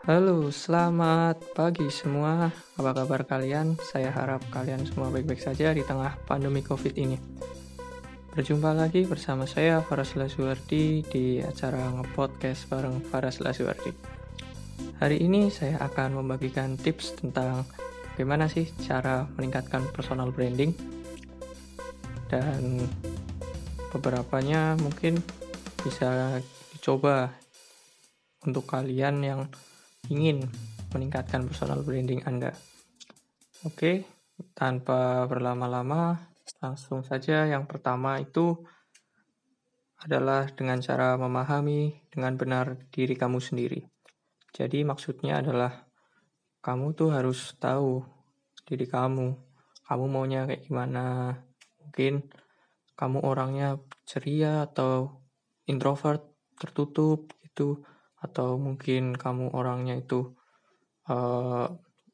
Halo, selamat pagi semua. Apa kabar kalian? Saya harap kalian semua baik-baik saja di tengah pandemi COVID ini. Berjumpa lagi bersama saya Faras Lasuardi di acara ngepodcast bareng Faras Lasuardi. Hari ini saya akan membagikan tips tentang bagaimana sih cara meningkatkan personal branding dan beberapanya mungkin bisa dicoba untuk kalian yang ingin meningkatkan personal branding Anda. Oke, tanpa berlama-lama, langsung saja yang pertama itu adalah dengan cara memahami dengan benar diri kamu sendiri. Jadi maksudnya adalah kamu tuh harus tahu diri kamu. Kamu maunya kayak gimana? Mungkin kamu orangnya ceria atau introvert, tertutup gitu atau mungkin kamu orangnya itu uh,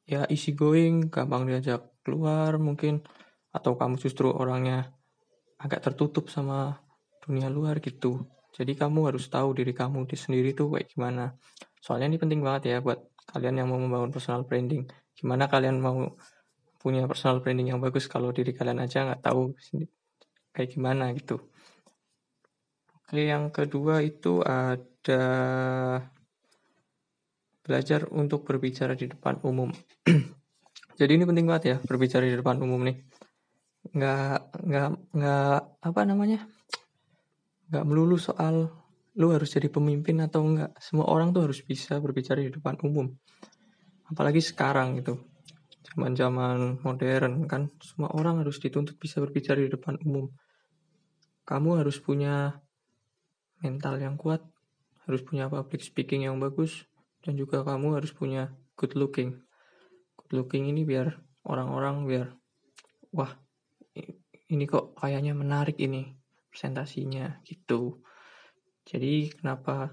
ya easy going, gampang diajak keluar mungkin, atau kamu justru orangnya agak tertutup sama dunia luar gitu. Jadi kamu harus tahu diri kamu di sendiri tuh kayak gimana. Soalnya ini penting banget ya buat kalian yang mau membangun personal branding. Gimana kalian mau punya personal branding yang bagus kalau diri kalian aja nggak tahu kayak gimana gitu. Oke, yang kedua itu ada belajar untuk berbicara di depan umum. Jadi ini penting banget ya berbicara di depan umum nih. Nggak nggak nggak apa namanya? Nggak melulu soal lu harus jadi pemimpin atau enggak. Semua orang tuh harus bisa berbicara di depan umum. Apalagi sekarang gitu. Zaman-zaman modern kan semua orang harus dituntut bisa berbicara di depan umum. Kamu harus punya mental yang kuat, harus punya public speaking yang bagus, dan juga kamu harus punya good looking. Good looking ini biar orang-orang biar, wah ini kok kayaknya menarik ini presentasinya gitu. Jadi kenapa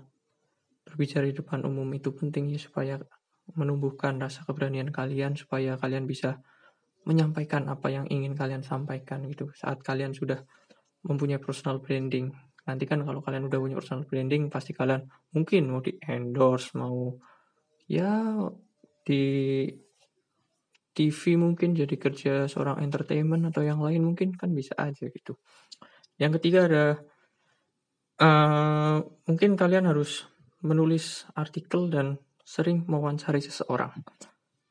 berbicara di depan umum itu penting ya supaya menumbuhkan rasa keberanian kalian supaya kalian bisa menyampaikan apa yang ingin kalian sampaikan gitu saat kalian sudah mempunyai personal branding nanti kan kalau kalian udah punya personal branding pasti kalian mungkin mau di endorse mau ya di TV mungkin jadi kerja seorang entertainment atau yang lain mungkin kan bisa aja gitu. Yang ketiga ada uh, mungkin kalian harus menulis artikel dan sering mewawancari seseorang.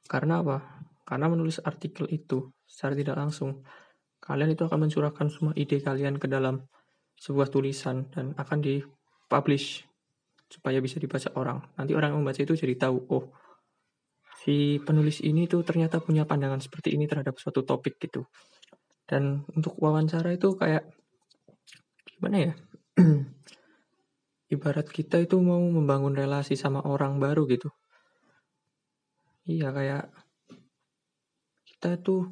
Karena apa? Karena menulis artikel itu secara tidak langsung kalian itu akan mencurahkan semua ide kalian ke dalam sebuah tulisan dan akan dipublish supaya bisa dibaca orang. Nanti orang yang membaca itu jadi tahu, oh si penulis ini tuh ternyata punya pandangan seperti ini terhadap suatu topik gitu. Dan untuk wawancara itu kayak gimana ya? Ibarat kita itu mau membangun relasi sama orang baru gitu. Iya kayak kita tuh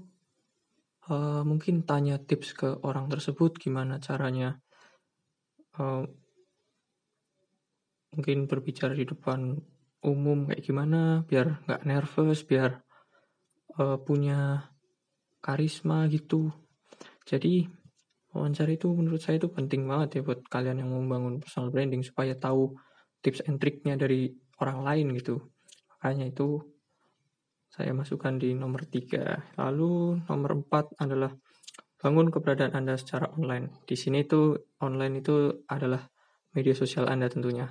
uh, mungkin tanya tips ke orang tersebut gimana caranya uh, mungkin berbicara di depan umum kayak gimana biar nggak nervous biar uh, punya karisma gitu. Jadi wawancara itu menurut saya itu penting banget ya buat kalian yang mau membangun personal branding supaya tahu tips and triknya dari orang lain gitu. Makanya itu saya masukkan di nomor tiga. Lalu nomor empat adalah Bangun keberadaan Anda secara online. Di sini itu online itu adalah media sosial Anda tentunya.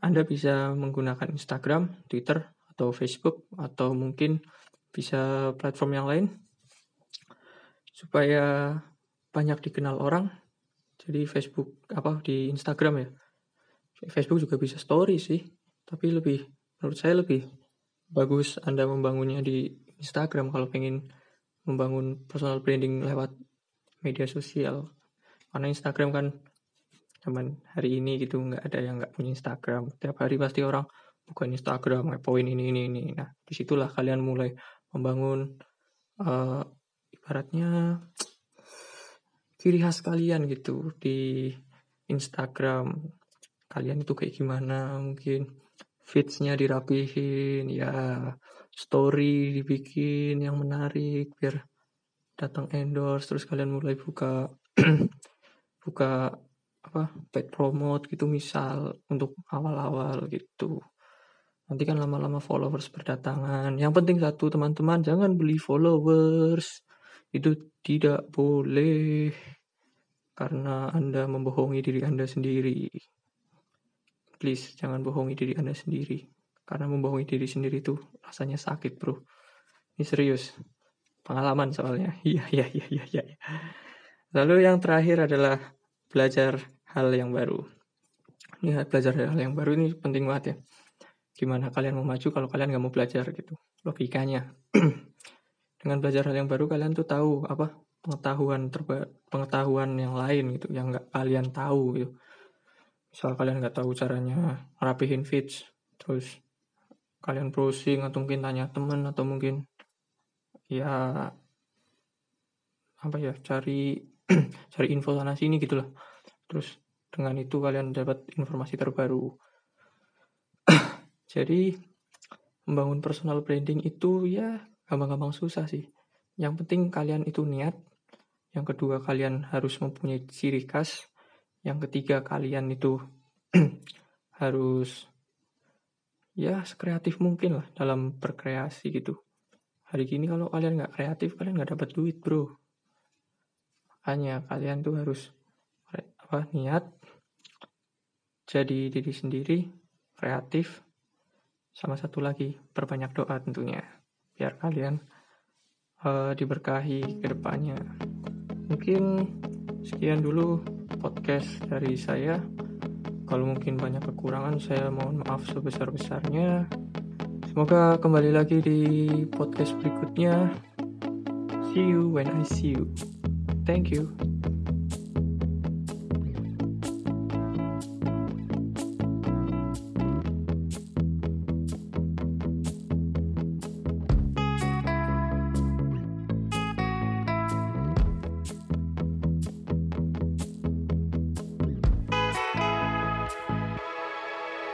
Anda bisa menggunakan Instagram, Twitter, atau Facebook, atau mungkin bisa platform yang lain supaya banyak dikenal orang. Jadi Facebook apa di Instagram ya. Facebook juga bisa story sih, tapi lebih menurut saya lebih bagus Anda membangunnya di Instagram kalau pengen membangun personal branding lewat media sosial. Karena Instagram kan zaman hari ini gitu nggak ada yang nggak punya Instagram. Tiap hari pasti orang bukan Instagram poin ini ini ini. Nah di situlah kalian mulai membangun uh, ibaratnya ciri khas kalian gitu di Instagram. Kalian itu kayak gimana mungkin feedsnya dirapihin ya story dibikin yang menarik biar datang endorse terus kalian mulai buka buka apa paid promote gitu misal untuk awal-awal gitu Nanti kan lama-lama followers berdatangan. Yang penting satu teman-teman jangan beli followers. Itu tidak boleh. Karena Anda membohongi diri Anda sendiri. Please jangan bohongi diri Anda sendiri. Karena membohongi diri sendiri itu rasanya sakit bro. Ini serius. Pengalaman soalnya. Iya, iya, iya, iya, iya. Lalu yang terakhir adalah belajar hal yang baru. Ini belajar hal yang baru ini penting banget ya gimana kalian mau maju kalau kalian nggak mau belajar gitu logikanya dengan belajar hal yang baru kalian tuh tahu apa pengetahuan terba pengetahuan yang lain gitu yang nggak kalian tahu gitu misal kalian nggak tahu caranya rapihin feeds terus kalian browsing atau mungkin tanya teman atau mungkin ya apa ya cari cari info sana sini gitulah terus dengan itu kalian dapat informasi terbaru jadi membangun personal branding itu ya gampang-gampang susah sih. Yang penting kalian itu niat. Yang kedua kalian harus mempunyai ciri khas. Yang ketiga kalian itu harus ya sekreatif mungkin lah dalam berkreasi gitu. Hari ini kalau kalian nggak kreatif kalian nggak dapat duit bro. Makanya kalian tuh harus apa niat jadi diri sendiri kreatif sama satu lagi, perbanyak doa tentunya. Biar kalian uh, diberkahi ke depannya. Mungkin sekian dulu podcast dari saya. Kalau mungkin banyak kekurangan, saya mohon maaf sebesar-besarnya. Semoga kembali lagi di podcast berikutnya. See you when I see you. Thank you.